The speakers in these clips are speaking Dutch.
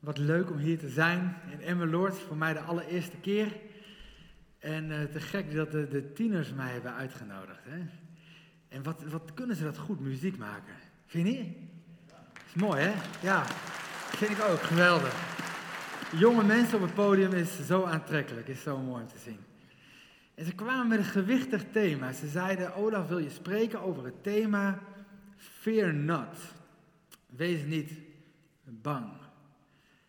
Wat leuk om hier te zijn in Emmeloord. Voor mij de allereerste keer. En uh, te gek dat de, de, tieners mij hebben uitgenodigd. Hè? En wat, wat kunnen ze dat goed muziek maken? Vind je niet? Is mooi hè? Ja, vind ik ook. Geweldig. Jonge mensen op het podium is zo aantrekkelijk. Is zo mooi om te zien. En ze kwamen met een gewichtig thema. Ze zeiden, Olaf wil je spreken over het thema Fear not. Wees niet bang.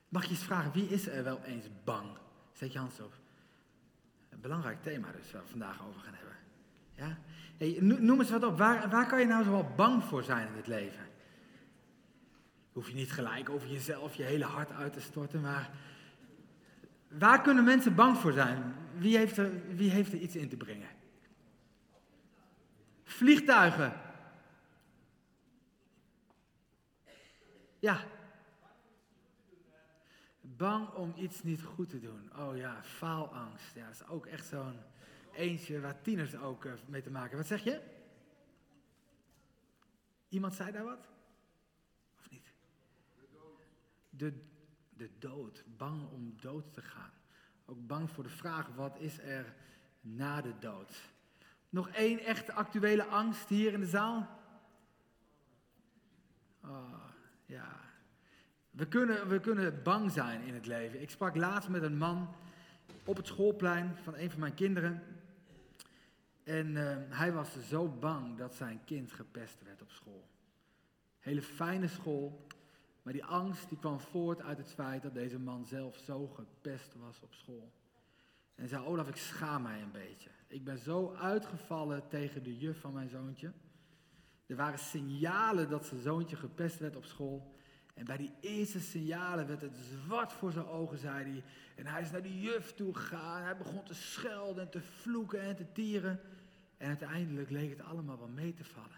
Mag je eens vragen, wie is er wel eens bang? Zet je hand op. Een belangrijk thema dus, waar we vandaag over gaan hebben. Ja? Hey, noem eens wat op, waar, waar kan je nou zo wel bang voor zijn in het leven? Hoef je niet gelijk over jezelf je hele hart uit te storten, maar waar kunnen mensen bang voor zijn? Wie heeft er, wie heeft er iets in te brengen? Vliegtuigen. Ja, Bang om iets niet goed te doen. Oh ja, faalangst. Ja, dat is ook echt zo'n eentje waar tieners ook eh, mee te maken. Wat zeg je? Iemand zei daar wat? Of niet? De, de dood. Bang om dood te gaan. Ook bang voor de vraag, wat is er na de dood? Nog één echte actuele angst hier in de zaal? Oh, ja. We kunnen, we kunnen bang zijn in het leven. Ik sprak laatst met een man op het schoolplein van een van mijn kinderen. En uh, hij was zo bang dat zijn kind gepest werd op school. Hele fijne school, maar die angst die kwam voort uit het feit dat deze man zelf zo gepest was op school. En zei, Olaf, ik schaam mij een beetje. Ik ben zo uitgevallen tegen de juf van mijn zoontje. Er waren signalen dat zijn zoontje gepest werd op school. En bij die eerste signalen werd het zwart voor zijn ogen, zei hij. En hij is naar de juf toe gegaan. Hij begon te schelden en te vloeken en te tieren. En uiteindelijk leek het allemaal wel mee te vallen.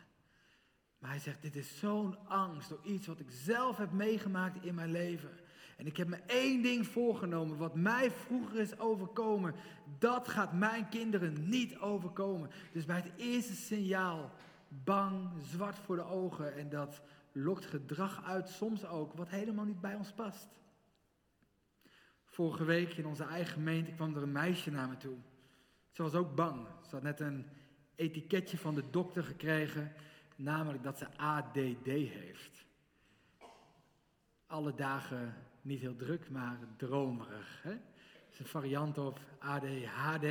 Maar hij zegt, dit is zo'n angst door iets wat ik zelf heb meegemaakt in mijn leven. En ik heb me één ding voorgenomen, wat mij vroeger is overkomen, dat gaat mijn kinderen niet overkomen. Dus bij het eerste signaal, bang, zwart voor de ogen en dat lokt gedrag uit, soms ook, wat helemaal niet bij ons past. Vorige week in onze eigen gemeente kwam er een meisje naar me toe. Ze was ook bang. Ze had net een etiketje van de dokter gekregen, namelijk dat ze ADD heeft. Alle dagen niet heel druk, maar dromerig. Hè? Is een variant op ADHD.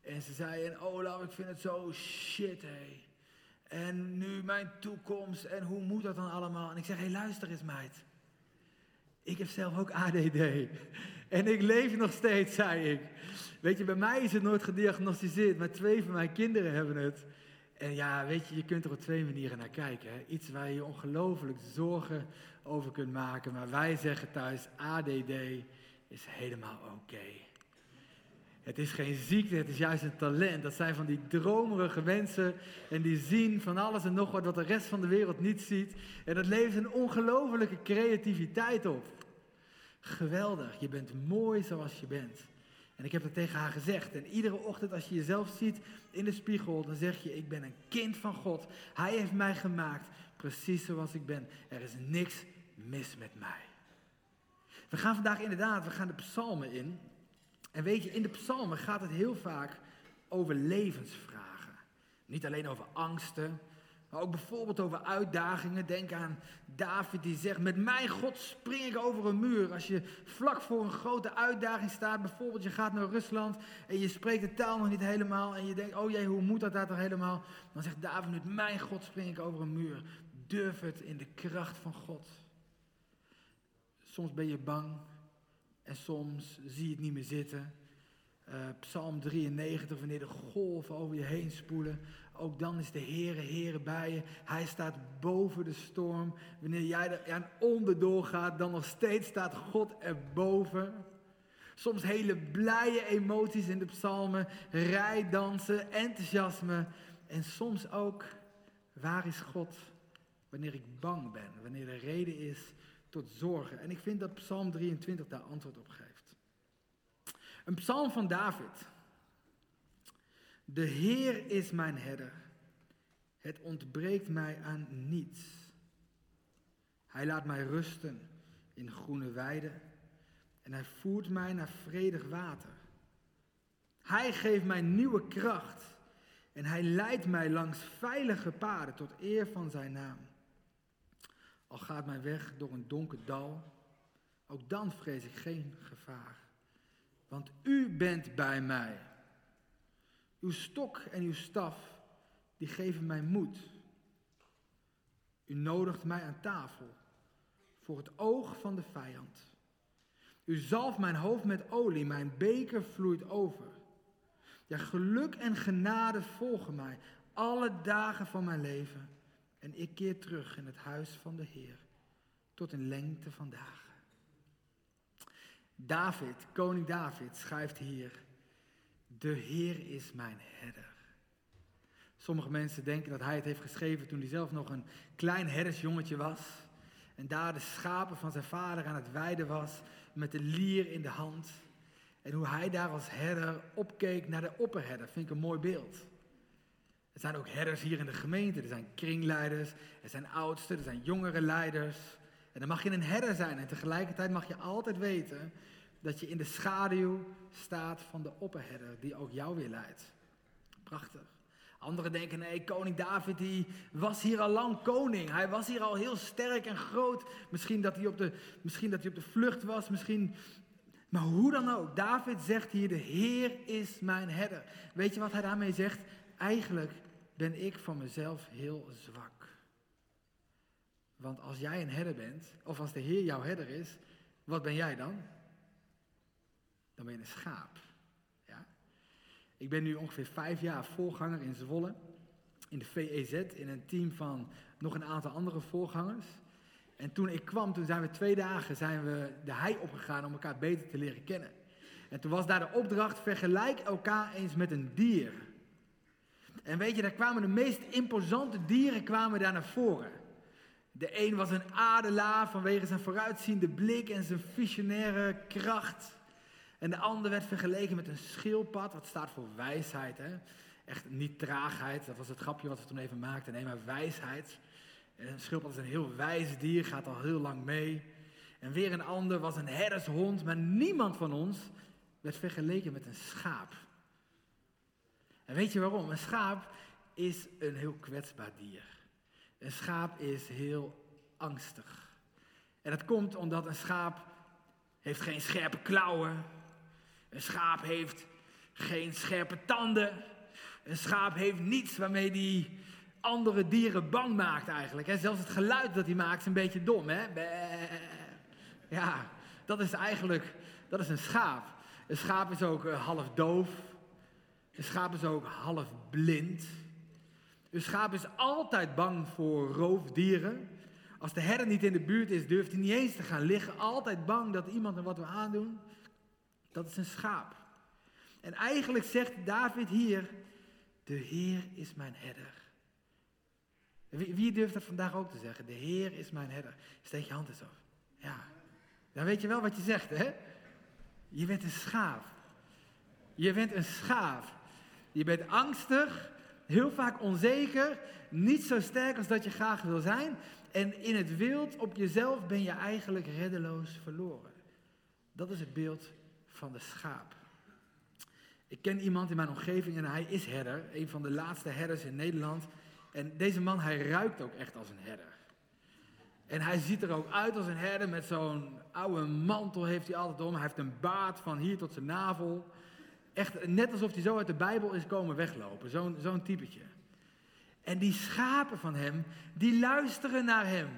En ze zei, en Olaf, ik vind het zo shit, hé. En nu mijn toekomst en hoe moet dat dan allemaal? En ik zeg, hé hey, luister eens meid. Ik heb zelf ook ADD. En ik leef nog steeds, zei ik. Weet je, bij mij is het nooit gediagnosticeerd, maar twee van mijn kinderen hebben het. En ja, weet je, je kunt er op twee manieren naar kijken. Hè? Iets waar je je ongelooflijk zorgen over kunt maken. Maar wij zeggen thuis, ADD is helemaal oké. Het is geen ziekte, het is juist een talent. Dat zijn van die dromerige mensen en die zien van alles en nog wat wat de rest van de wereld niet ziet. En dat levert een ongelofelijke creativiteit op. Geweldig, je bent mooi zoals je bent. En ik heb het tegen haar gezegd. En iedere ochtend als je jezelf ziet in de spiegel, dan zeg je, ik ben een kind van God. Hij heeft mij gemaakt, precies zoals ik ben. Er is niks mis met mij. We gaan vandaag inderdaad, we gaan de psalmen in. En weet je, in de psalmen gaat het heel vaak over levensvragen. Niet alleen over angsten, maar ook bijvoorbeeld over uitdagingen. Denk aan David die zegt, met mijn God spring ik over een muur. Als je vlak voor een grote uitdaging staat, bijvoorbeeld je gaat naar Rusland en je spreekt de taal nog niet helemaal en je denkt, oh jee, hoe moet dat daar toch helemaal? Dan zegt David, met mijn God spring ik over een muur. Durf het in de kracht van God. Soms ben je bang, en soms zie je het niet meer zitten. Uh, Psalm 93, wanneer de golven over je heen spoelen. Ook dan is de Heere, Heere bij je. Hij staat boven de storm. Wanneer jij er aan onderdoor gaat, dan nog steeds staat God erboven. Soms hele blije emoties in de psalmen. Rijdansen, enthousiasme. En soms ook, waar is God? Wanneer ik bang ben. Wanneer er reden is tot zorgen. En ik vind dat Psalm 23 daar antwoord op geeft. Een psalm van David. De Heer is mijn herder. Het ontbreekt mij aan niets. Hij laat mij rusten in groene weiden. En hij voert mij naar vredig water. Hij geeft mij nieuwe kracht. En hij leidt mij langs veilige paden tot eer van zijn naam. Al gaat mijn weg door een donker dal, ook dan vrees ik geen gevaar. Want u bent bij mij. Uw stok en uw staf, die geven mij moed. U nodigt mij aan tafel voor het oog van de vijand. U zalft mijn hoofd met olie, mijn beker vloeit over. Ja, geluk en genade volgen mij alle dagen van mijn leven. En ik keer terug in het huis van de Heer tot in lengte van dagen. David, koning David, schrijft hier: De Heer is mijn herder. Sommige mensen denken dat hij het heeft geschreven toen hij zelf nog een klein herdersjongetje was. En daar de schapen van zijn vader aan het weiden was met de lier in de hand. En hoe hij daar als herder opkeek naar de opperherder, vind ik een mooi beeld. Er zijn ook herders hier in de gemeente. Er zijn kringleiders, er zijn oudsten, er zijn jongere leiders. En dan mag je een herder zijn. En tegelijkertijd mag je altijd weten dat je in de schaduw staat van de opperherder die ook jou weer leidt. Prachtig. Anderen denken, nee, koning David die was hier al lang koning. Hij was hier al heel sterk en groot. Misschien dat hij op de, misschien dat hij op de vlucht was, misschien... Maar hoe dan ook, David zegt hier, de Heer is mijn herder. Weet je wat hij daarmee zegt? Eigenlijk ben ik van mezelf heel zwak. Want als jij een herder bent, of als de Heer jouw herder is, wat ben jij dan? Dan ben je een schaap. Ja? Ik ben nu ongeveer vijf jaar voorganger in Zwolle, in de VEZ, in een team van nog een aantal andere voorgangers. En toen ik kwam, toen zijn we twee dagen zijn we de hei opgegaan om elkaar beter te leren kennen. En toen was daar de opdracht, vergelijk elkaar eens met een dier. En weet je, daar kwamen de meest imposante dieren kwamen daar naar voren. De een was een adelaar vanwege zijn vooruitziende blik en zijn visionaire kracht. En de ander werd vergeleken met een schildpad, wat staat voor wijsheid. Hè? Echt niet traagheid, dat was het grapje wat we toen even maakten. Nee, maar wijsheid. En een schildpad is een heel wijs dier, gaat al heel lang mee. En weer een ander was een herdershond, maar niemand van ons werd vergeleken met een schaap. En weet je waarom? Een schaap is een heel kwetsbaar dier. Een schaap is heel angstig. En dat komt omdat een schaap heeft geen scherpe klauwen. Een schaap heeft geen scherpe tanden. Een schaap heeft niets waarmee die andere dieren bang maakt eigenlijk. Zelfs het geluid dat hij maakt is een beetje dom. Hè? Ja, dat is eigenlijk dat is een schaap. Een schaap is ook eh, half doof. Een schaap is ook half blind. Een schaap is altijd bang voor roofdieren. Als de herder niet in de buurt is, durft hij niet eens te gaan liggen. Altijd bang dat iemand er wat wil aandoen. Dat is een schaap. En eigenlijk zegt David hier, de Heer is mijn herder. Wie, durft dat vandaag ook te zeggen? De Heer is mijn herder. Steek je hand eens op. Ja. Dan weet je wel wat je zegt, hè? Je bent een schaap. Je bent een schaap. Je bent angstig, heel vaak onzeker, niet zo sterk als dat je graag wil zijn. En in het wild op jezelf ben je eigenlijk reddeloos verloren. Dat is het beeld van de schaap. Ik ken iemand in mijn omgeving en hij is herder, een van de laatste herders in Nederland. En deze man, hij ruikt ook echt als een herder. En hij ziet er ook uit als een herder met zo'n oude mantel heeft hij altijd om. Hij heeft een baard van hier tot zijn navel. Echt net alsof hij zo uit de Bijbel is komen weglopen. Zo'n zo'n typetje. En die schapen van hem, die luisteren naar hem.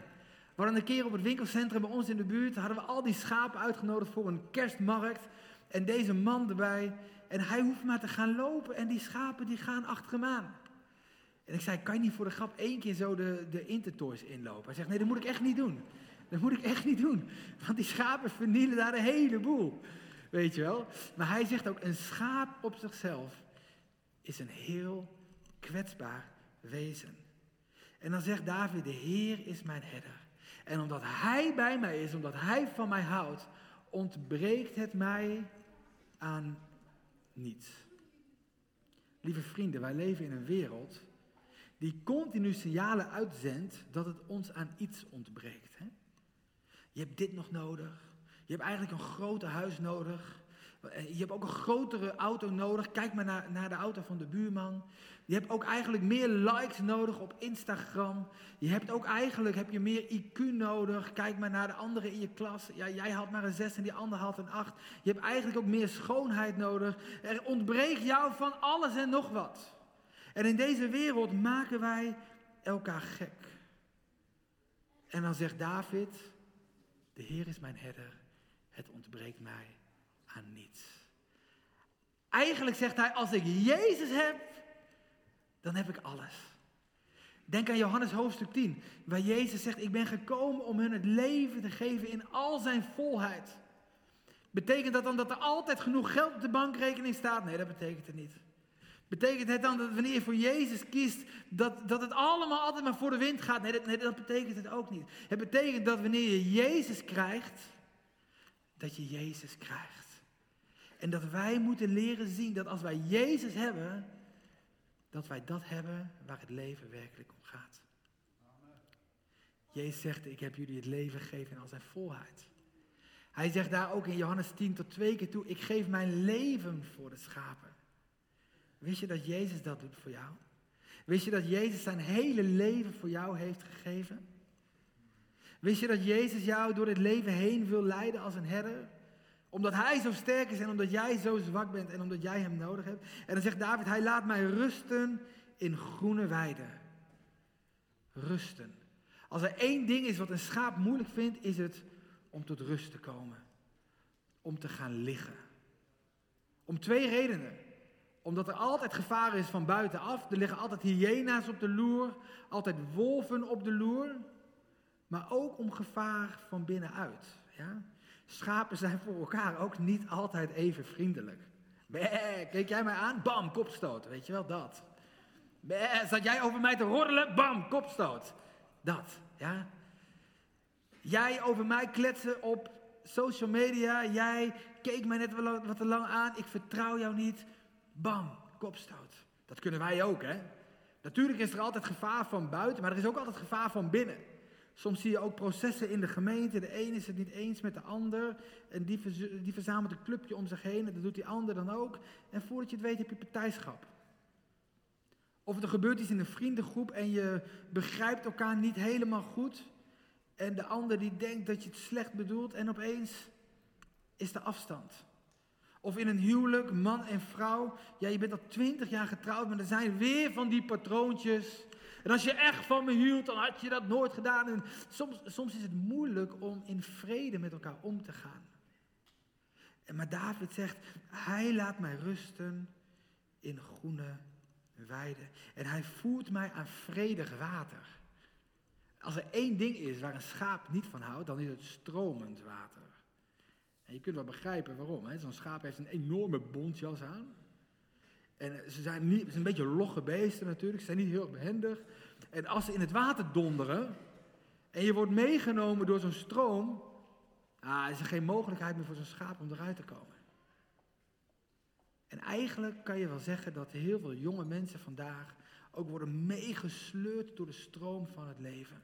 We hadden een keer op het winkelcentrum bij ons in de buurt, hadden we al die schapen uitgenodigd voor een kerstmarkt. En deze man erbij. En hij hoeft maar te gaan lopen en die schapen die gaan achter hem aan. En ik zei, kan je niet voor de grap één keer zo de, de Intertoys inlopen? Hij zegt, nee, dat moet ik echt niet doen. Dat moet ik echt niet doen. Want die schapen vernielen daar een heleboel. Weet je wel? Maar hij zegt ook, een schaap op zichzelf is een heel kwetsbaar wezen. En dan zegt David, de Heer is mijn herder. En omdat Hij bij mij is, omdat Hij van mij houdt, ontbreekt het mij aan niets. Lieve vrienden, wij leven in een wereld die continu signalen uitzendt dat het ons aan iets ontbreekt. Hè? Je hebt dit nog nodig. Je hebt eigenlijk een groter huis nodig. Je hebt ook een grotere auto nodig. Kijk maar naar, naar de auto van de buurman. Je hebt ook eigenlijk meer likes nodig op Instagram. Je hebt ook eigenlijk heb je meer IQ nodig. Kijk maar naar de anderen in je klas. Ja, jij had maar een 6 en die ander had een 8. Je hebt eigenlijk ook meer schoonheid nodig. Er ontbreekt jou van alles en nog wat. En in deze wereld maken wij elkaar gek. En dan zegt David, de Heer is mijn herder, het ontbreekt mij aan niets. Eigenlijk zegt hij, als ik Jezus heb, dan heb ik alles. Denk aan Johannes hoofdstuk 10, waar Jezus zegt, ik ben gekomen om hun het leven te geven in al zijn volheid. Betekent dat dan dat er altijd genoeg geld op de bankrekening staat? Nee, dat betekent het niet. Betekent het dan dat wanneer je voor Jezus kiest, dat, dat het allemaal altijd maar voor de wind gaat? Nee dat, nee, dat betekent het ook niet. Het betekent dat wanneer je Jezus krijgt, dat je Jezus krijgt. En dat wij moeten leren zien dat als wij Jezus hebben, dat wij dat hebben waar het leven werkelijk om gaat. Jezus zegt, ik heb jullie het leven gegeven in al zijn volheid. Hij zegt daar ook in Johannes 10 tot twee keer toe, ik geef mijn leven voor de schapen. Wist je dat Jezus dat doet voor jou? Wist je dat Jezus zijn hele leven voor jou heeft gegeven? Wist je dat Jezus jou door het leven heen wil leiden als een herder? Omdat hij zo sterk is en omdat jij zo zwak bent en omdat jij hem nodig hebt. En dan zegt David, hij laat mij rusten in groene weiden. Rusten. Als er één ding is wat een schaap moeilijk vindt, is het om tot rust te komen. Om te gaan liggen. Om twee redenen omdat er altijd gevaar is van buitenaf. Er liggen altijd hyena's op de loer, altijd wolven op de loer. Maar ook om gevaar van binnenuit. Ja? Schapen zijn voor elkaar ook niet altijd even vriendelijk. Bäh, keek jij mij aan? Bam, kopstoot. Weet je wel, dat. Zat jij over mij te roddelen? Bam, kopstoot. Dat, ja. Jij over mij kletsen op social media. Jij keek mij net wat te lang aan. Ik vertrouw jou niet. Bam, kopstoot. Dat kunnen wij ook, hè? Natuurlijk is er altijd gevaar van buiten, maar er is ook altijd gevaar van binnen. Soms zie je ook processen in de gemeente. De een is het niet eens met de ander. En die, die verzamelt een clubje om zich heen. En dat doet die ander dan ook. En voordat je het weet heb je partijschap. Of er gebeurt iets in een vriendengroep en je begrijpt elkaar niet helemaal goed. En de ander die denkt dat je het slecht bedoelt en opeens is de afstand. Of in een huwelijk, man en vrouw. Ja, je bent al twintig jaar getrouwd, maar er zijn weer van die patroontjes. En als je echt van me hield, dan had je dat nooit gedaan. En soms, soms is het moeilijk om in vrede met elkaar om te gaan. En maar David zegt, hij laat mij rusten in groene weiden. En hij voert mij aan vredig water. Als er één ding is waar een schaap niet van houdt, dan is het stromend water. Je kunt wel begrijpen waarom. Zo'n schaap heeft een enorme bontjas aan. En ze zijn, niet, een beetje logge beesten natuurlijk, ze zijn niet heel behendig. En als ze in het water donderen en je wordt meegenomen door zo'n stroom, ah, is er geen mogelijkheid meer voor zo'n schaap om eruit te komen. En eigenlijk kan je wel zeggen dat heel veel jonge mensen vandaag ook worden meegesleurd door de stroom van het leven.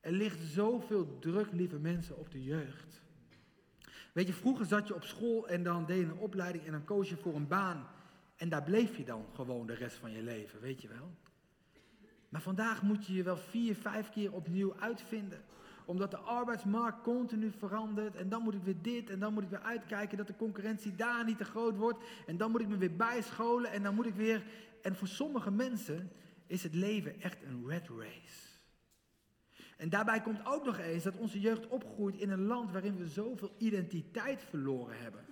Er ligt zoveel druk, lieve mensen, op de jeugd. Weet je, vroeger zat je op school en dan deed je een opleiding en dan koos je voor een baan. En daar bleef je dan gewoon de rest van je leven, weet je wel. Maar vandaag moet je je wel vier, vijf keer opnieuw uitvinden. Omdat de arbeidsmarkt continu verandert. En dan moet ik weer dit en dan moet ik weer uitkijken dat de concurrentie daar niet te groot wordt. En dan moet ik me weer bijscholen en dan moet ik weer... En voor sommige mensen is het leven echt een red race. En daarbij komt ook nog eens dat onze jeugd opgroeit in een land waarin we zoveel identiteit verloren hebben.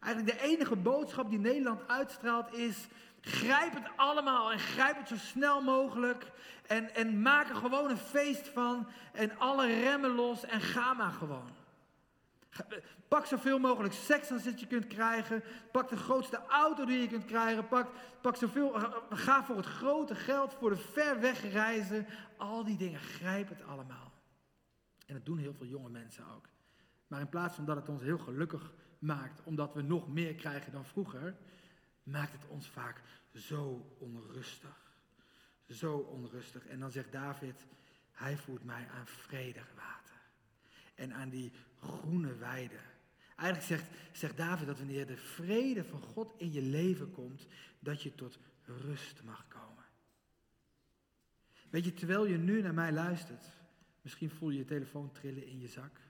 Eigenlijk de enige boodschap die Nederland uitstraalt is: grijp het allemaal en grijp het zo snel mogelijk. En, en maak er gewoon een feest van. En alle remmen los en ga maar gewoon. Pak zoveel mogelijk seks als je kunt krijgen. Pak de grootste auto die je kunt krijgen. Pak, pak zoveel, eh, ga voor het grote geld, voor de ver weg reizen. Al die dingen, grijp het allemaal. En dat doen heel veel jonge mensen ook. Maar in plaats van dat het ons heel gelukkig maakt, omdat we nog meer krijgen dan vroeger, maakt het ons vaak zo onrustig. Zo onrustig. En dan zegt David, hij voert mij aan vredig water. En aan die groene weide. Eigenlijk zegt, zegt David dat wanneer de vrede van God in je leven komt, dat je tot rust mag komen. Weet je, terwijl je nu naar mij luistert, misschien voel je je telefoon trillen in je zak.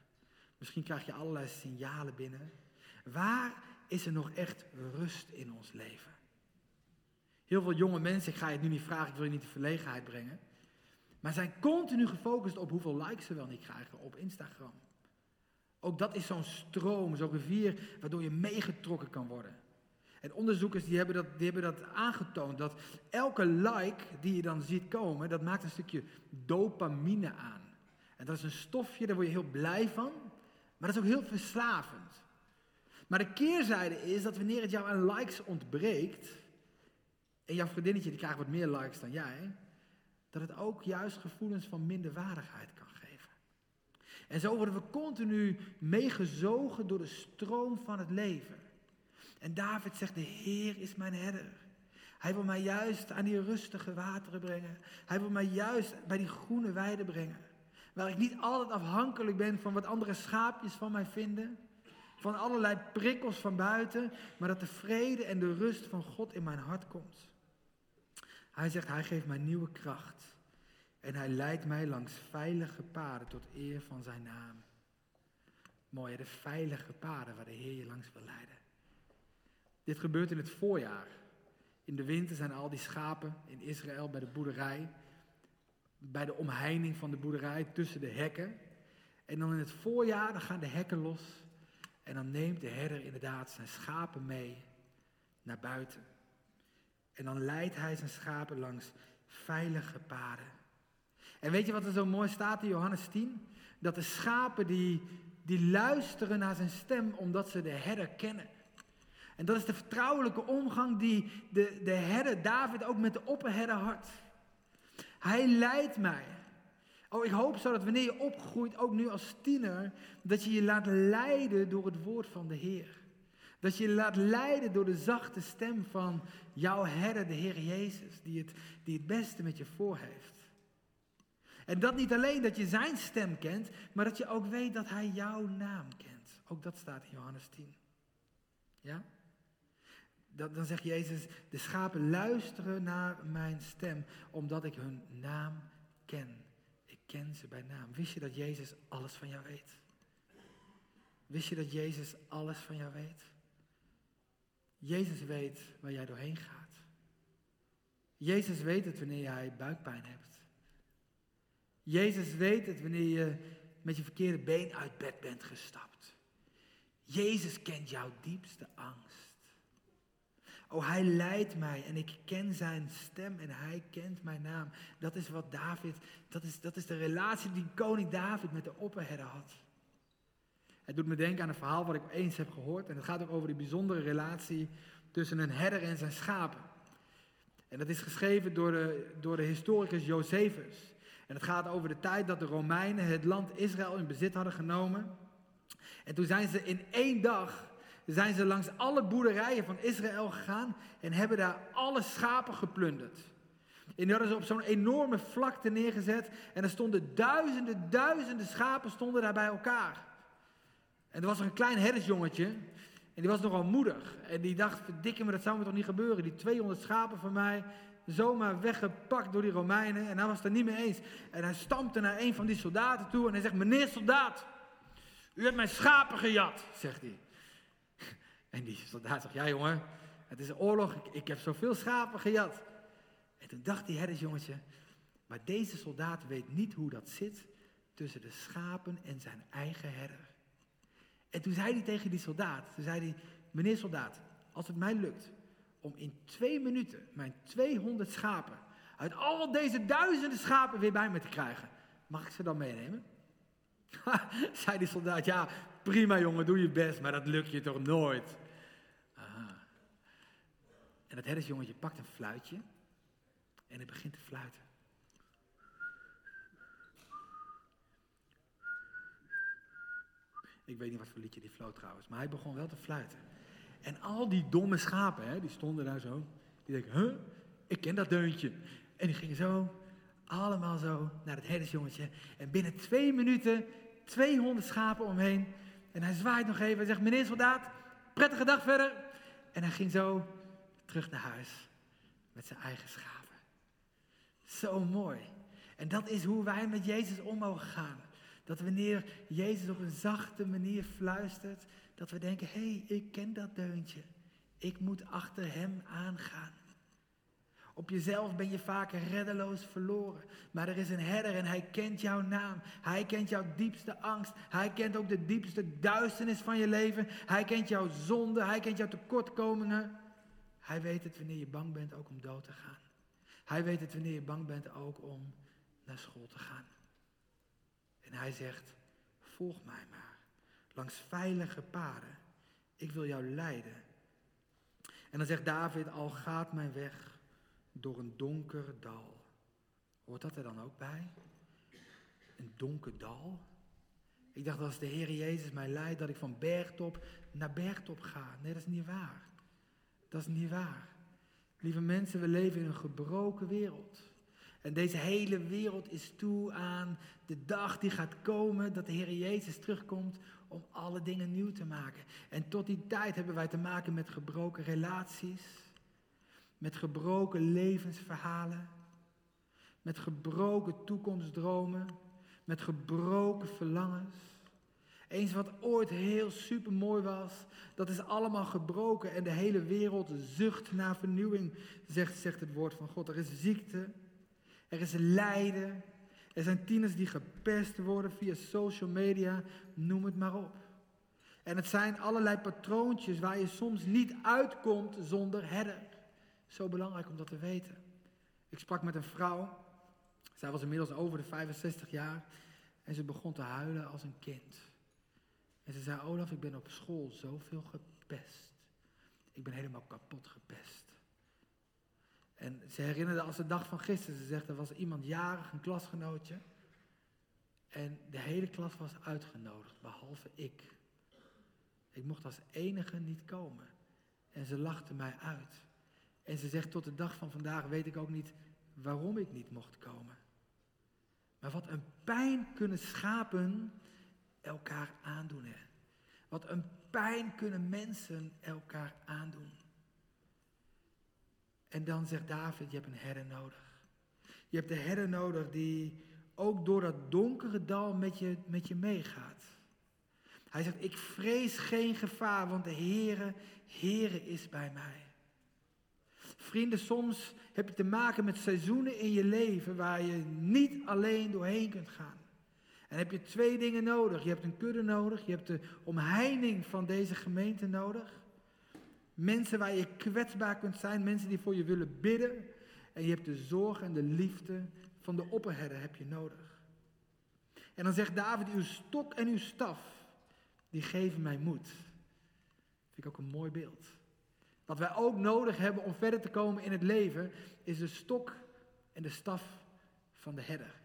Misschien krijg je allerlei signalen binnen. Waar is er nog echt rust in ons leven? Heel veel jonge mensen, ik ga je het nu niet vragen, ik wil je niet de verlegenheid brengen. Maar zijn continu gefocust op hoeveel likes ze wel niet krijgen op Instagram. Ook dat is zo'n stroom, zo'n rivier waardoor je meegetrokken kan worden. En onderzoekers die hebben, dat, die hebben dat aangetoond, dat elke like die je dan ziet komen, dat maakt een stukje dopamine aan. En dat is een stofje, daar word je heel blij van, maar dat is ook heel verslavend. Maar de keerzijde is dat wanneer het jou aan likes ontbreekt, en jouw vriendinnetje die krijgt wat meer likes dan jij, dat het ook juist gevoelens van minderwaardigheid kan geven. En zo worden we continu meegezogen door de stroom van het leven. En David zegt, de Heer is mijn herder. Hij wil mij juist aan die rustige wateren brengen. Hij wil mij juist bij die groene weiden brengen. Waar ik niet altijd afhankelijk ben van wat andere schaapjes van mij vinden. Van allerlei prikkels van buiten. Maar dat de vrede en de rust van God in mijn hart komt. Hij zegt, hij geeft mij nieuwe kracht. En hij leidt mij langs veilige paden tot eer van zijn naam. Mooi, de veilige paden waar de Heer je langs wil leiden. Dit gebeurt in het voorjaar. In de winter zijn al die schapen in Israël bij de boerderij. Bij de omheining van de boerderij tussen de hekken. En dan in het voorjaar dan gaan de hekken los. En dan neemt de herder inderdaad zijn schapen mee naar buiten. En dan leidt hij zijn schapen langs veilige paden. En weet je wat er zo mooi staat in Johannes 10? Dat de schapen die, die luisteren naar zijn stem omdat ze de herder kennen. En dat is de vertrouwelijke omgang die de, de herder David ook met de opperherder had. Hij leidt mij. Oh, ik hoop zo dat wanneer je opgroeit, ook nu als tiener, dat je je laat leiden door het woord van de Heer. Dat je laat leiden door de zachte stem van jouw herder, de Heer Jezus, die het, die het beste met je voor heeft. En dat niet alleen dat je zijn stem kent, maar dat je ook weet dat hij jouw naam kent. Ook dat staat in Johannes 10. Ja? dan zegt Jezus, de schapen luisteren naar mijn stem, omdat ik hun naam ken. Ik ken ze bij naam. Wist je dat Jezus alles van jou weet? Wist je dat Jezus alles van jou weet? Jezus weet waar jij doorheen gaat. Jezus weet het wanneer jij buikpijn hebt. Jezus weet het wanneer je met je verkeerde been uit bed bent gestapt. Jezus kent jouw diepste angst. Oh, hij leidt mij en ik ken zijn stem en hij kent mijn naam. Dat is wat David, dat is, dat is de relatie die koning David met de opperherder had. Het doet me denken aan een verhaal wat ik eens heb gehoord. En het gaat ook over die bijzondere relatie tussen een herder en zijn schapen. En dat is geschreven door de, door de historicus Josephus. En het gaat over de tijd dat de Romeinen het land Israël in bezit hadden genomen. En toen zijn ze in één dag zijn ze langs alle boerderijen van Israël gegaan en hebben daar alle schapen geplunderd. En die hadden ze op zo'n enorme vlakte neergezet en er stonden duizenden, duizenden schapen stonden daar bij elkaar. En er was een klein herdersjongetje en die was nogal moedig. En die dacht, verdikke me, dat zou me toch niet gebeuren. Die 200 schapen van mij, zomaar weggepakt door die Romeinen. En hij was het er niet mee eens. En hij stampte naar een van die soldaten toe en hij zegt, meneer soldaat, u hebt mijn schapen gejat, zegt hij. En die soldaat zegt, ja jongen, het is een oorlog, ik, ik heb zoveel schapen gejat. En toen dacht die herdersjongetje, maar deze soldaat weet niet hoe dat zit tussen de schapen en zijn eigen herder. En toen zei hij tegen die soldaat, toen zei hij, meneer soldaat, als het mij lukt om in twee minuten mijn 200 schapen uit al deze duizenden schapen weer bij me te krijgen, mag ik ze dan meenemen? zei die soldaat, ja, prima jongen, doe je best, maar dat lukt je toch nooit. En dat herdersjongetje pakt een fluitje en hij begint te fluiten. Ik weet niet wat voor liedje die floot trouwens, maar hij begon wel te fluiten. En al die domme schapen, hè, die stonden daar zo. Die denken, huh, ik ken dat deuntje. En die gingen zo, allemaal zo, naar het herdersjongetje. En binnen twee minuten 200 schapen omheen. En hij zwaait nog even en zegt, meneer soldaat, prettige dag verder. En hij ging zo terug naar huis met zijn eigen schapen. Zo mooi. En dat is hoe wij met Jezus om mogen gaan. Dat wanneer Jezus op een zachte manier fluistert, dat we denken, hé, hey, ik ken dat deuntje. Ik moet achter hem aangaan. Op jezelf ben je vaak reddeloos verloren. Maar er is een herder en hij kent jouw naam. Hij kent jouw diepste angst. Hij kent ook de diepste duisternis van je leven. Hij kent jouw zonde. Hij kent jouw tekortkomingen. Hij weet het wanneer je bang bent ook om dood te gaan. Hij weet het wanneer je bang bent ook om naar school te gaan. En hij zegt, volg mij maar. Langs veilige paden. Ik wil jou leiden. En dan zegt David, al gaat mijn weg door een donker dal. Hoort dat er dan ook bij? Een donker dal? Ik dacht als de Heer Jezus mij leidt dat ik van bergtop naar bergtop ga. Nee, dat is niet waar. Dat is niet waar. Lieve mensen, we leven in een gebroken wereld. En deze hele wereld is toe aan de dag die gaat komen dat de Heer Jezus terugkomt om alle dingen nieuw te maken. En tot die tijd hebben wij te maken met gebroken relaties, met gebroken levensverhalen, met gebroken toekomstdromen, met gebroken verlangens. Eens wat ooit heel super mooi was, dat is allemaal gebroken en de hele wereld zucht naar vernieuwing, zegt, zegt het woord van God. Er is ziekte, er is lijden, er zijn tieners die gepest worden via social media, noem het maar op. En het zijn allerlei patroontjes waar je soms niet uitkomt zonder herder. Zo belangrijk om dat te weten. Ik sprak met een vrouw, zij was inmiddels over de 65 jaar en ze begon te huilen als een kind. En ze zei, Olaf, ik ben op school zoveel gepest. Ik ben helemaal kapot gepest. En ze herinnerde als de dag van gisteren, ze zegt, er was iemand jarig, een klasgenootje. En de hele klas was uitgenodigd, behalve ik. Ik mocht als enige niet komen. En ze lachte mij uit. En ze zegt, tot de dag van vandaag weet ik ook niet waarom ik niet mocht komen. Maar wat een pijn kunnen schapen elkaar aandoen. Hè? Wat een pijn kunnen mensen elkaar aandoen. En dan zegt David, je hebt een herder nodig. Je hebt de herder nodig die ook door dat donkere dal met je, met je meegaat. Hij zegt, ik vrees geen gevaar, want de Heere, Heere is bij mij. Vrienden, soms heb je te maken met seizoenen in je leven waar je niet alleen doorheen kunt gaan. En heb je twee dingen nodig. Je hebt een kudde nodig, je hebt de omheining van deze gemeente nodig. Mensen waar je kwetsbaar kunt zijn, mensen die voor je willen bidden. En je hebt de zorg en de liefde van de opperherder heb je nodig. En dan zegt David, uw stok en uw staf, die geven mij moed. Vind ik ook een mooi beeld. Wat wij ook nodig hebben om verder te komen in het leven, is de stok en de staf van de herder.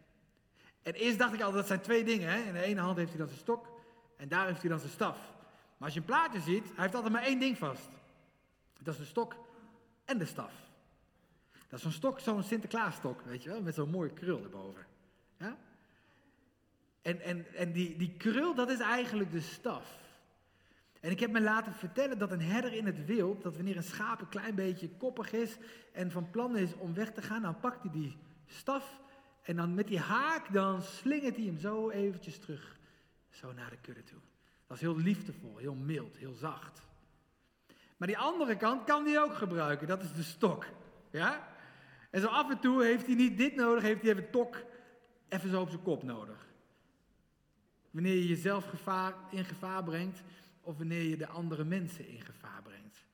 En eerst dacht ik al, dat zijn twee dingen. Hè? In de ene hand heeft hij dan zijn stok en daar heeft hij dan zijn staf. Maar als je een plaatje ziet, hij heeft altijd maar één ding vast. Dat is de stok en de staf. Dat is zo'n stok, zo'n Sinterklaasstok, weet je wel, met zo'n mooie krul erboven. Ja? En, en, en die, die krul, dat is eigenlijk de staf. En ik heb me laten vertellen dat een herder in het wild, dat wanneer een schaap een klein beetje koppig is en van plan is om weg te gaan, dan pakt hij die staf en dan met die haak, dan slingert hij hem zo eventjes terug, zo naar de kudde toe. Dat is heel liefdevol, heel mild, heel zacht. Maar die andere kant kan hij ook gebruiken, dat is de stok. Ja? En zo af en toe heeft hij niet dit nodig, heeft hij even tok even zo op zijn kop nodig. Wanneer je jezelf gevaar, in gevaar brengt of wanneer je de andere mensen in gevaar brengt.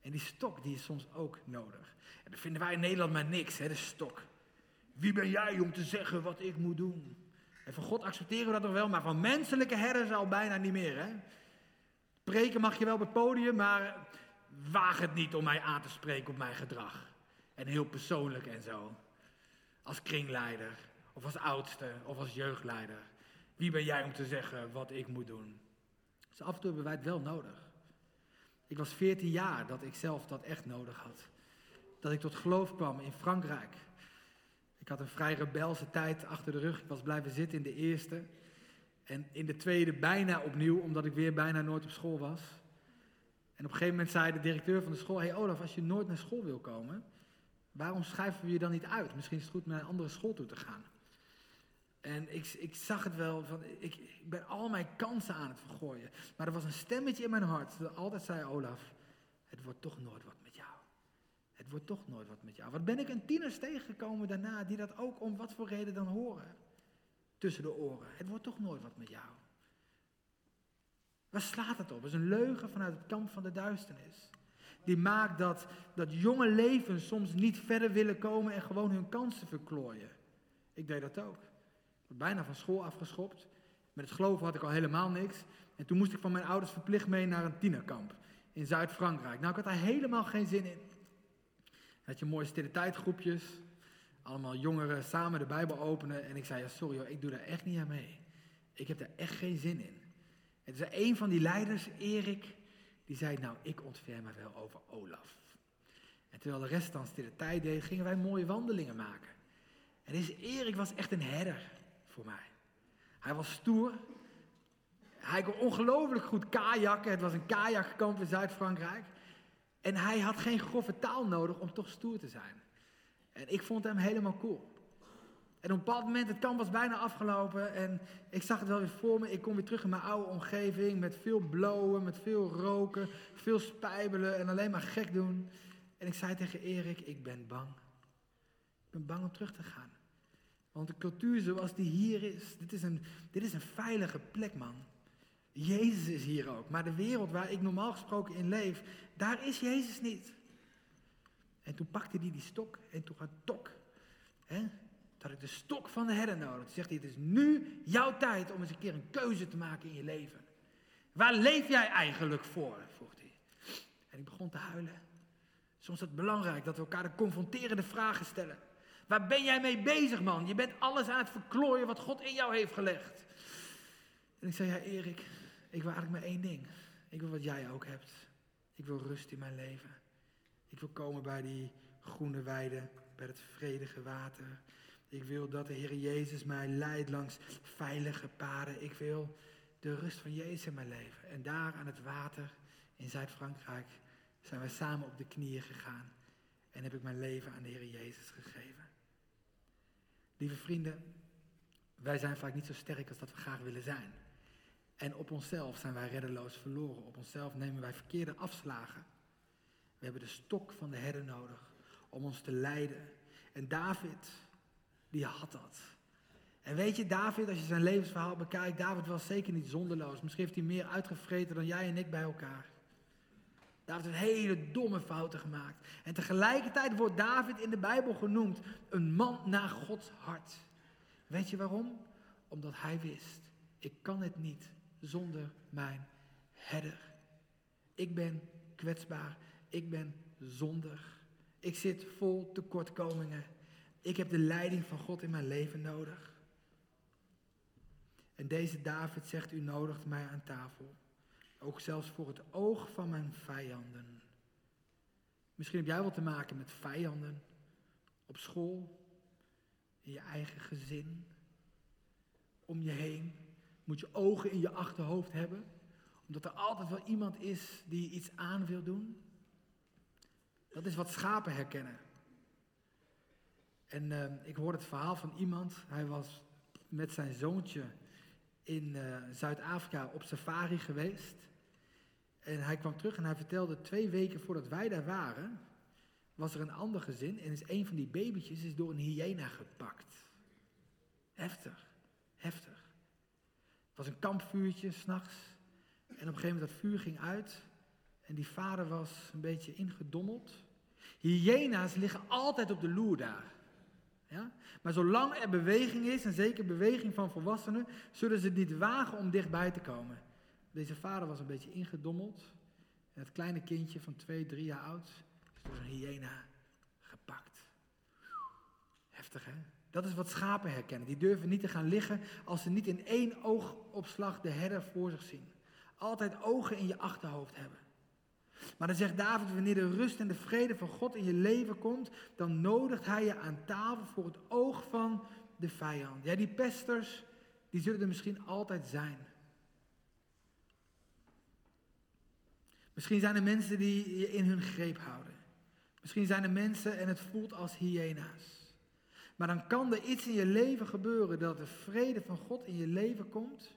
En die stok die is soms ook nodig. En dat vinden wij in Nederland maar niks, hè, de stok. Wie ben jij om te zeggen wat ik moet doen? En van God accepteren we dat nog wel, maar van menselijke herders al bijna niet meer. Hè? Preken mag je wel op het podium, maar waag het niet om mij aan te spreken op mijn gedrag. En heel persoonlijk en zo. Als kringleider, of als oudste, of als jeugdleider. Wie ben jij om te zeggen wat ik moet doen? Dus af en toe hebben wij het wel nodig. Ik was 14 jaar dat ik zelf dat echt nodig had. Dat ik tot geloof kwam in Frankrijk. Ik had een vrij rebelse tijd achter de rug. Ik was blijven zitten in de eerste. En in de tweede bijna opnieuw, omdat ik weer bijna nooit op school was. En op een gegeven moment zei de directeur van de school: Hey Olaf, als je nooit naar school wil komen, waarom schrijven we je dan niet uit? Misschien is het goed naar een andere school toe te gaan. En ik, ik zag het wel, van, ik, ik ben al mijn kansen aan het vergooien. Maar er was een stemmetje in mijn hart dat altijd zei: Olaf, het wordt toch nooit wat met jou. Het wordt toch nooit wat met jou. Wat ben ik een tieners tegengekomen daarna die dat ook om wat voor reden dan horen? Tussen de oren. Het wordt toch nooit wat met jou. Waar slaat het op? Het is een leugen vanuit het kamp van de duisternis. Die maakt dat, dat jonge levens soms niet verder willen komen en gewoon hun kansen verklooien. Ik deed dat ook. Ik werd bijna van school afgeschopt. Met het geloven had ik al helemaal niks. En toen moest ik van mijn ouders verplicht mee naar een tienerkamp in Zuid-Frankrijk. Nou, ik had daar helemaal geen zin in. had je mooie stille tijdgroepjes. Allemaal jongeren samen de Bijbel openen. En ik zei, ja, sorry hoor, ik doe daar echt niet aan mee. Ik heb daar echt geen zin in. En toen zei een van die leiders, Erik, die zei, nou, ik ontferm me wel over Olaf. En terwijl de rest dan stille tijd deed, gingen wij mooie wandelingen maken. En deze Erik was echt een herder voor mij. Hij was stoer. Hij kon ongelooflijk goed kajakken. Het was een kajakkamp in Zuid-Frankrijk. En hij had geen grove taal nodig om toch stoer te zijn. En ik vond hem helemaal cool. En op een bepaald moment, het kamp was bijna afgelopen en ik zag het wel weer voor me. Ik kom weer terug in mijn oude omgeving met veel blowen, met veel roken, veel spijbelen en alleen maar gek doen. En ik zei tegen Erik, ik ben bang. Ik ben bang om terug te gaan. Want de cultuur zoals die hier is, dit is een, dit is een veilige plek, man. Jezus is hier ook. Maar de wereld waar ik normaal gesproken in leef, daar is Jezus niet. En toen pakte hij die stok en toen gaat tok. Hè? Dat ik de stok van de herder nodig. Toen zegt hij, het is nu jouw tijd om eens een keer een keuze te maken in je leven. Waar leef jij eigenlijk voor? vroeg hij. En ik begon te huilen. Soms is het belangrijk dat we elkaar de confronterende vragen stellen. Waar ben jij mee bezig, man? Je bent alles aan het verklooien wat God in jou heeft gelegd. En ik zei, ja Erik, ik wil eigenlijk maar één ding. Ik wil wat jij ook hebt. Ik wil rust in mijn leven. Ik wil komen bij die groene weide, bij het vredige water. Ik wil dat de Heer Jezus mij leidt langs veilige paden. Ik wil de rust van Jezus in mijn leven. En daar aan het water in Zuid-Frankrijk zijn wij samen op de knieën gegaan. En heb ik mijn leven aan de Heer Jezus gegeven. Lieve vrienden, wij zijn vaak niet zo sterk als dat we graag willen zijn. En op onszelf zijn wij reddeloos verloren. Op onszelf nemen wij verkeerde afslagen. We hebben de stok van de herder nodig om ons te leiden. En David, die had dat. En weet je, David, als je zijn levensverhaal bekijkt, David was zeker niet zonderloos. Misschien heeft hij meer uitgevreten dan jij en ik bij elkaar. David heeft hele domme fouten gemaakt. En tegelijkertijd wordt David in de Bijbel genoemd een man naar Gods hart. Weet je waarom? Omdat hij wist, ik kan het niet zonder mijn herder. Ik ben kwetsbaar, ik ben zondig. Ik zit vol tekortkomingen. Ik heb de leiding van God in mijn leven nodig. En deze David zegt, u nodigt mij aan tafel. Ook zelfs voor het oog van mijn vijanden. Misschien heb jij wat te maken met vijanden. Op school, in je eigen gezin, om je heen. Moet je ogen in je achterhoofd hebben. Omdat er altijd wel iemand is die iets aan wil doen. Dat is wat schapen herkennen. En uh, ik hoorde het verhaal van iemand. Hij was met zijn zoontje in uh, Zuid-Afrika op safari geweest. En hij kwam terug en hij vertelde twee weken voordat wij daar waren, was er een ander gezin en is een van die babytjes is door een hyena gepakt. Heftig, heftig. Het was een kampvuurtje s'nachts en op een gegeven moment dat vuur ging uit en die vader was een beetje ingedommeld. Hyena's liggen altijd op de loer daar. Ja? Maar zolang er beweging is, en zeker beweging van volwassenen, zullen ze het niet wagen om dichtbij te komen. Deze vader was een beetje ingedommeld. Het kleine kindje van twee, drie jaar oud is door een hyena gepakt. Heftig hè? Dat is wat schapen herkennen. Die durven niet te gaan liggen als ze niet in één oogopslag de herder voor zich zien. Altijd ogen in je achterhoofd hebben. Maar dan zegt David, wanneer de rust en de vrede van God in je leven komt, dan nodigt hij je aan tafel voor het oog van de vijand. Ja, die pesters, die zullen er misschien altijd zijn. Misschien zijn er mensen die je in hun greep houden. Misschien zijn er mensen en het voelt als hyena's. Maar dan kan er iets in je leven gebeuren dat de vrede van God in je leven komt.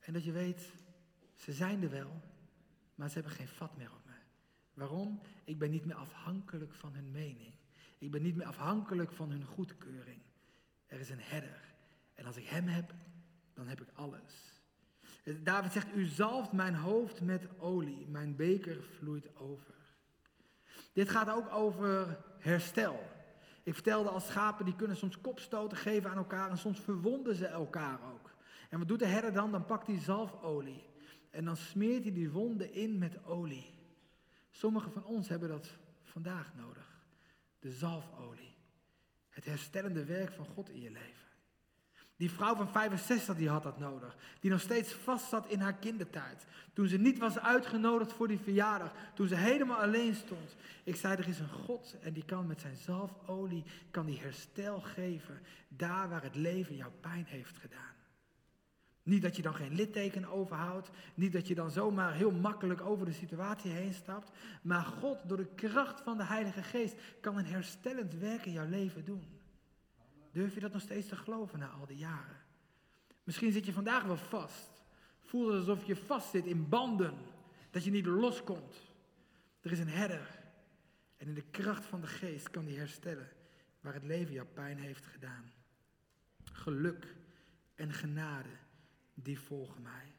En dat je weet, ze zijn er wel, maar ze hebben geen vat meer op me. Waarom? Ik ben niet meer afhankelijk van hun mening. Ik ben niet meer afhankelijk van hun goedkeuring. Er is een herder. En als ik hem heb, dan heb ik alles. David zegt, u zalft mijn hoofd met olie, mijn beker vloeit over. Dit gaat ook over herstel. Ik vertelde als schapen, die kunnen soms kopstoten geven aan elkaar en soms verwonden ze elkaar ook. En wat doet de herder dan? Dan pakt hij zalfolie en dan smeert hij die wonden in met olie. Sommigen van ons hebben dat vandaag nodig. De zalfolie. Het herstellende werk van God in je leven. Die vrouw van 65 die had dat nodig. Die nog steeds vast zat in haar kindertijd. Toen ze niet was uitgenodigd voor die verjaardag. Toen ze helemaal alleen stond. Ik zei, er is een God en die kan met zijn zalfolie, kan die herstel geven. Daar waar het leven jouw pijn heeft gedaan. Niet dat je dan geen litteken overhoudt. Niet dat je dan zomaar heel makkelijk over de situatie heen stapt. Maar God, door de kracht van de Heilige Geest, kan een herstellend werk in jouw leven doen. Durf je dat nog steeds te geloven na al die jaren? Misschien zit je vandaag wel vast. Voel het alsof je vast zit in banden. Dat je niet loskomt. Er is een herder. En in de kracht van de geest kan die herstellen waar het leven jouw pijn heeft gedaan. Geluk en genade, die volgen mij.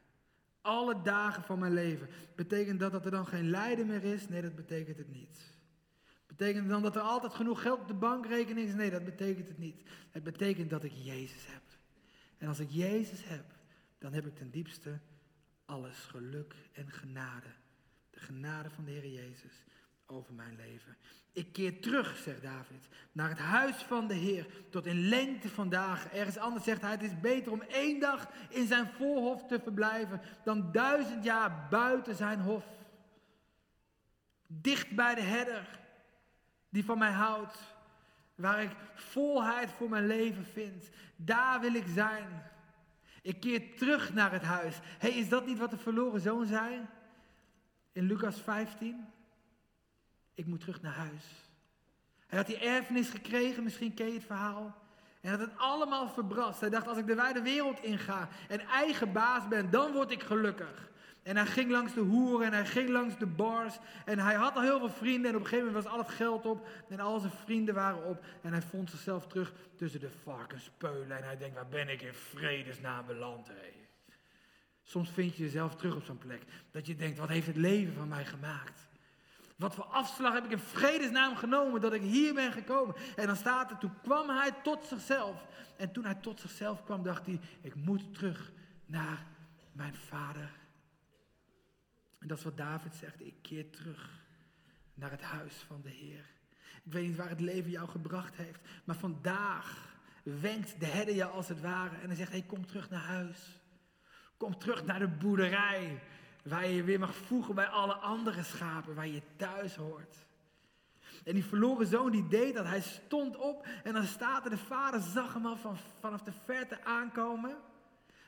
Alle dagen van mijn leven. Betekent dat dat er dan geen lijden meer is? Nee, dat betekent het niet. Betekent dan dat er altijd genoeg geld op de bankrekening is? Nee, dat betekent het niet. Het betekent dat ik Jezus heb. En als ik Jezus heb, dan heb ik ten diepste alles geluk en genade. De genade van de Heer Jezus over mijn leven. Ik keer terug, zegt David, naar het huis van de Heer tot in lengte van dagen. Ergens anders zegt hij, het is beter om één dag in zijn voorhof te verblijven dan duizend jaar buiten zijn hof. Dicht bij de herder, die van mij houdt, waar ik volheid voor mijn leven vind. Daar wil ik zijn. Ik keer terug naar het huis. hey, is dat niet wat de verloren zoon zei? In Lucas 15. Ik moet terug naar huis. Hij had die erfenis gekregen, misschien ken je het verhaal. En had het allemaal verbrast. Hij dacht, als ik de wijde wereld inga en eigen baas ben, dan word ik gelukkig. En hij ging langs de hoeren en hij ging langs de bars. En hij had al heel veel vrienden. En op een gegeven moment was al het geld op. En al zijn vrienden waren op. En hij vond zichzelf terug tussen de varkenspeulen. En hij denkt, waar ben ik in vredesnaam beland? Soms vind je jezelf terug op zo'n plek. Dat je denkt, wat heeft het leven van mij gemaakt? Wat voor afslag heb ik in vredesnaam genomen dat ik hier ben gekomen? En dan staat er, toen kwam hij tot zichzelf. En toen hij tot zichzelf kwam, dacht hij, ik moet terug naar mijn vader en dat is wat David zegt. Ik keer terug naar het huis van de Heer. Ik weet niet waar het leven jou gebracht heeft. Maar vandaag wenkt de herder je als het ware. En hij zegt, hey, kom terug naar huis. Kom terug naar de boerderij. Waar je weer mag voegen bij alle andere schapen. Waar je thuis hoort. En die verloren zoon die deed dat. Hij stond op en dan staat er, de vader zag hem al van, vanaf de verte aankomen.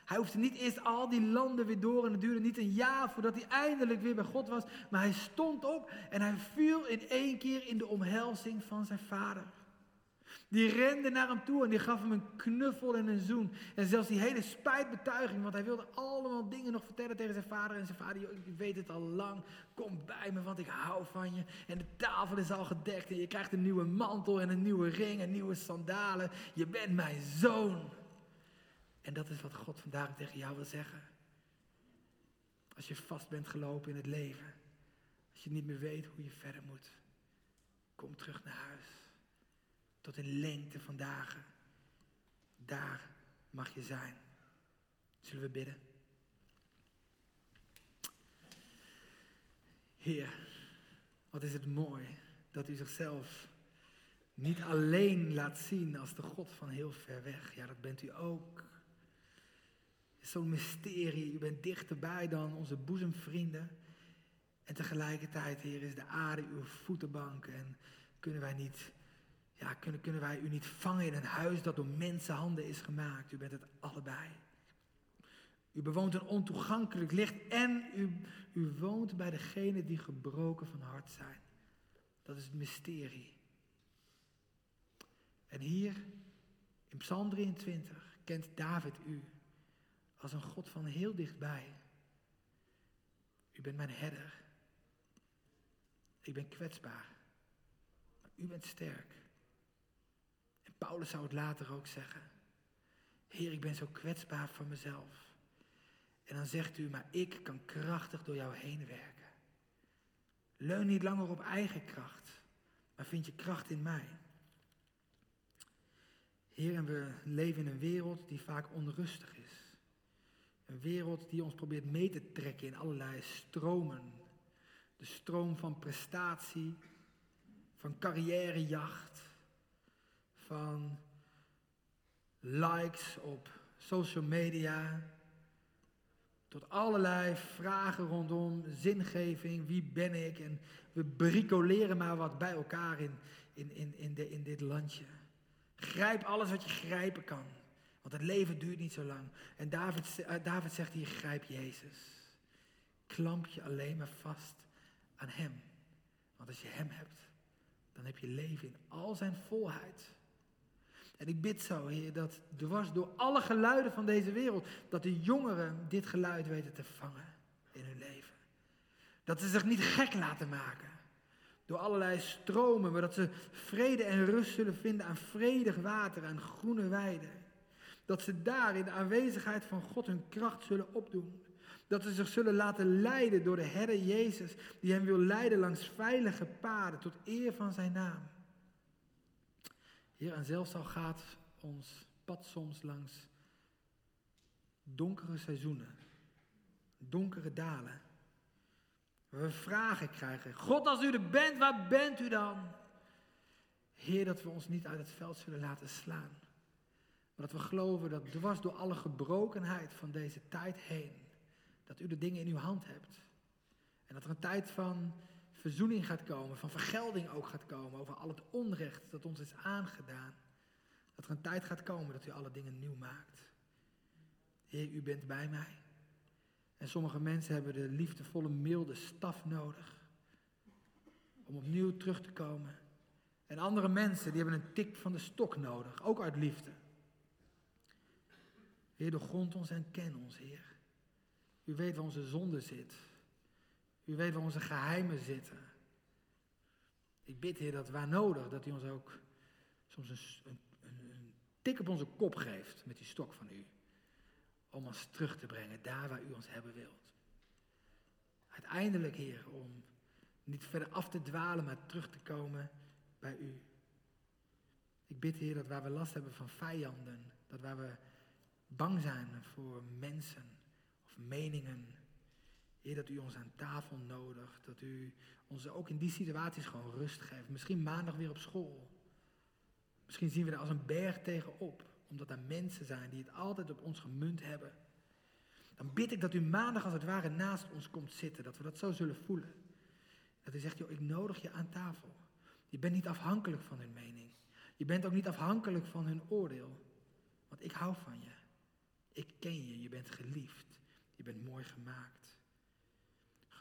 Hij hoefde niet eerst al die landen weer door en het duurde niet een jaar voordat hij eindelijk weer bij God was. Maar hij stond op en hij viel in één keer in de omhelzing van zijn vader. Die rende naar hem toe en die gaf hem een knuffel en een zoen. En zelfs die hele spijtbetuiging, want hij wilde allemaal dingen nog vertellen tegen zijn vader. En zijn vader, ik weet het al lang, kom bij me, want ik hou van je. En de tafel is al gedekt en je krijgt een nieuwe mantel en een nieuwe ring en nieuwe sandalen. Je bent mijn zoon. En dat is wat God vandaag tegen jou wil zeggen. Als je vast bent gelopen in het leven. Als je niet meer weet hoe je verder moet. Kom terug naar huis. Tot in lengte van dagen. Daar mag je zijn. Zullen we bidden? Heer, wat is het mooi dat u zichzelf niet alleen laat zien als de God van heel ver weg. Ja, dat bent u ook zo'n mysterie. U bent dichterbij dan onze boezemvrienden. En tegelijkertijd, Heer, is de aarde uw voetenbank. En kunnen wij niet Ja, kunnen, kunnen wij u niet vangen in een huis dat door mensenhanden is gemaakt? U bent het allebei. U bewoont een ontoegankelijk licht en u, u woont bij degenen die gebroken van hart zijn. Dat is het mysterie. En hier in Psalm 23 kent David u als een God van heel dichtbij. U bent mijn herder. Ik ben kwetsbaar. Maar u bent sterk. Paulus zou het later ook zeggen. Heer, ik ben zo kwetsbaar van mezelf. En dan zegt u, maar ik kan krachtig door jou heen werken. Leun niet langer op eigen kracht, maar vind je kracht in mij. Heer, en we leven in een wereld die vaak onrustig is. Een wereld die ons probeert mee te trekken in allerlei stromen. De stroom van prestatie, van carrièrejacht, van likes op social media, tot allerlei vragen rondom zingeving, wie ben ik? En we bricoleren maar wat bij elkaar in, in, in, in, de, in dit landje. Grijp alles wat je grijpen kan. Want het leven duurt niet zo lang. En David, eh, David zegt hier, grijp Jezus. Klamp je alleen maar vast aan Hem. Want als je Hem hebt, dan heb je leven in al zijn volheid. En ik bid zo, Heer, dat dwars door alle geluiden van deze wereld, dat de jongeren dit geluid weten te vangen in hun leven. Dat ze zich niet gek laten maken door allerlei stromen, maar dat ze vrede en rust zullen vinden aan vredig water, aan groene weiden. Dat ze daar in de aanwezigheid van God hun kracht zullen opdoen. Dat ze zich zullen laten leiden door de Herder Jezus, die hen wil leiden langs veilige paden tot eer van zijn naam. Heer, en zelfs al gaat ons pad soms langs donkere seizoenen, donkere dalen, we vragen krijgen. God, als u er bent, waar bent u dan? Heer, dat we ons niet uit het veld zullen laten slaan. Maar dat we geloven dat dwars door alle gebrokenheid van deze tijd heen, dat u de dingen in uw hand hebt. En dat er een tijd van verzoening gaat komen, van vergelding ook gaat komen over al het onrecht dat ons is aangedaan. Dat er een tijd gaat komen dat u alle dingen nieuw maakt. Heer, u bent bij mij. En sommige mensen hebben de liefdevolle, milde staf nodig om opnieuw terug te komen. En andere mensen die hebben een tik van de stok nodig, ook uit liefde. Heer, doorgrond ons en ken ons, Heer. U weet waar onze zonde zit. U weet waar onze geheimen zitten. Ik bid, Heer, dat waar nodig, dat u ons ook soms een, een, een tik op onze kop geeft met die stok van u. Om ons terug te brengen daar waar u ons hebben wilt. Uiteindelijk, Heer, om niet verder af te dwalen, maar terug te komen bij u. Ik bid, Heer, dat waar we last hebben van vijanden, dat waar we bang zijn voor mensen of meningen, Heer, dat u ons aan tafel nodigt. Dat u ons ook in die situaties gewoon rust geeft. Misschien maandag weer op school. Misschien zien we er als een berg tegenop. Omdat er mensen zijn die het altijd op ons gemunt hebben. Dan bid ik dat u maandag als het ware naast ons komt zitten. Dat we dat zo zullen voelen. Dat u zegt, joh, ik nodig je aan tafel. Je bent niet afhankelijk van hun mening. Je bent ook niet afhankelijk van hun oordeel. Want ik hou van je. Ik ken je. Je bent geliefd. Je bent mooi gemaakt.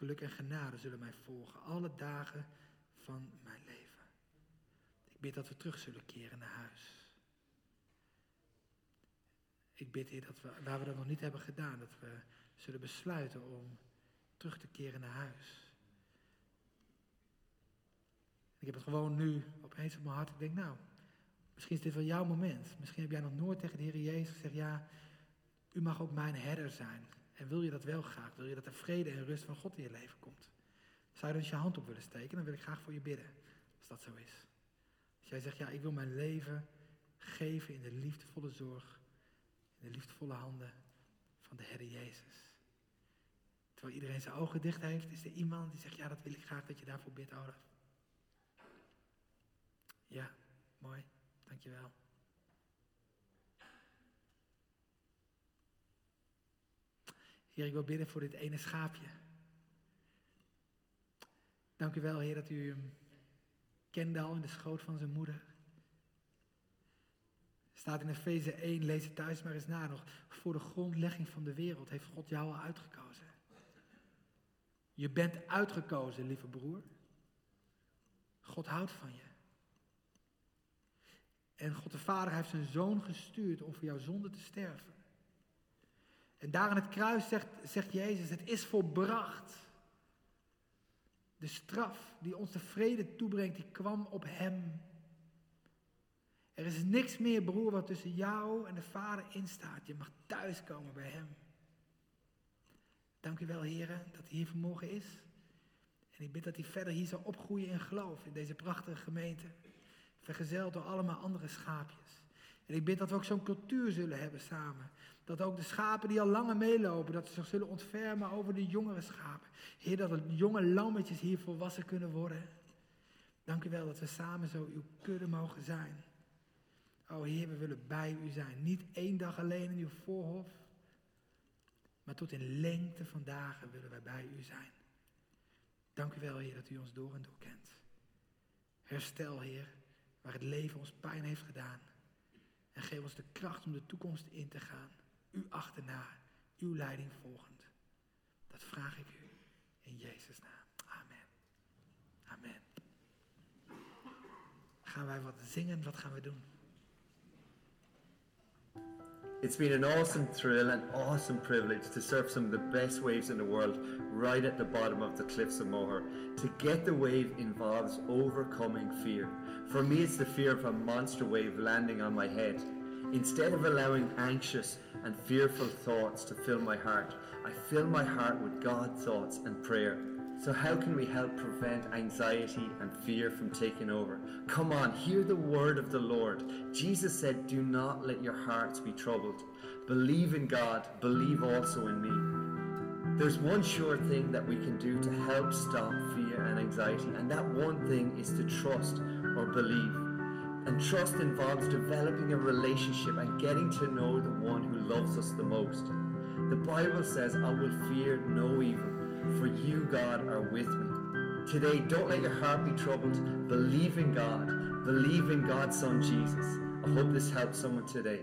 Geluk en genade zullen mij volgen alle dagen van mijn leven. Ik bid dat we terug zullen keren naar huis. Ik bid, Heer, dat we, waar we dat nog niet hebben gedaan, dat we zullen besluiten om terug te keren naar huis. Ik heb het gewoon nu opeens op mijn hart. Ik denk, nou, misschien is dit wel jouw moment. Misschien heb jij nog nooit tegen de Heer Jezus gezegd, ja, u mag ook mijn herder zijn. En wil je dat wel graag? Wil je dat er vrede en rust van God in je leven komt? Zou je dus je hand op willen steken? Dan wil ik graag voor je bidden. Als dat zo is. Als jij zegt, ja, ik wil mijn leven geven in de liefdevolle zorg. In de liefdevolle handen van de Heer Jezus. Terwijl iedereen zijn ogen dicht heeft, is er iemand die zegt, ja, dat wil ik graag dat je daarvoor bidt, Olaf. Ja, mooi. Dankjewel. Heer, ik wil bidden voor dit ene schaapje. Dank u wel, Heer, dat u hem kende al in de schoot van zijn moeder. staat in Efeze 1, lees het thuis maar eens na nog. Voor de grondlegging van de wereld heeft God jou al uitgekozen. Je bent uitgekozen, lieve broer. God houdt van je. En God de Vader heeft zijn zoon gestuurd om voor jouw zonde te sterven. En daar aan het kruis zegt, zegt Jezus, het is volbracht. De straf die ons de vrede toebrengt, die kwam op hem. Er is niks meer, broer, wat tussen jou en de Vader instaat. Je mag thuiskomen bij hem. Dank u wel, heren, dat hij hier vanmorgen is. En ik bid dat hij verder hier zal opgroeien in geloof in deze prachtige gemeente. Vergezeld door allemaal andere schaapjes. En ik bid dat we ook zo'n cultuur zullen hebben samen. Dat ook de schapen die al langer meelopen, dat ze zich zullen ontfermen over de jongere schapen. Heer, dat de jonge lammetjes hier volwassen kunnen worden. Dank u wel dat we samen zo uw kudde mogen zijn. O Heer, we willen bij u zijn. Niet één dag alleen in uw voorhof, maar tot in lengte van dagen willen wij bij u zijn. Dank u wel, Heer, dat u ons door en door kent. Herstel, Heer, waar het leven ons pijn heeft gedaan. En geef ons de kracht om de toekomst in te gaan. U achterna, uw leiding volgend. Dat vraag ik u in Jezus' naam. Amen. Amen. Gaan wij wat zingen? Wat gaan we doen? It's been an awesome thrill and awesome privilege to surf some of the best waves in the world right at the bottom of the cliffs of Moher. To get the wave involves overcoming fear. For me, it's the fear of a monster wave landing on my head. Instead of allowing anxious and fearful thoughts to fill my heart, I fill my heart with God thoughts and prayer. So, how can we help prevent anxiety and fear from taking over? Come on, hear the word of the Lord. Jesus said, Do not let your hearts be troubled. Believe in God, believe also in me. There's one sure thing that we can do to help stop fear and anxiety, and that one thing is to trust or believe. And trust involves developing a relationship and getting to know the one who loves us the most. The Bible says, I will fear no evil for you, God, are with me. Today, don't let your heart be troubled. Believe in God. Believe in God's Son, Jesus. I hope this helps someone today.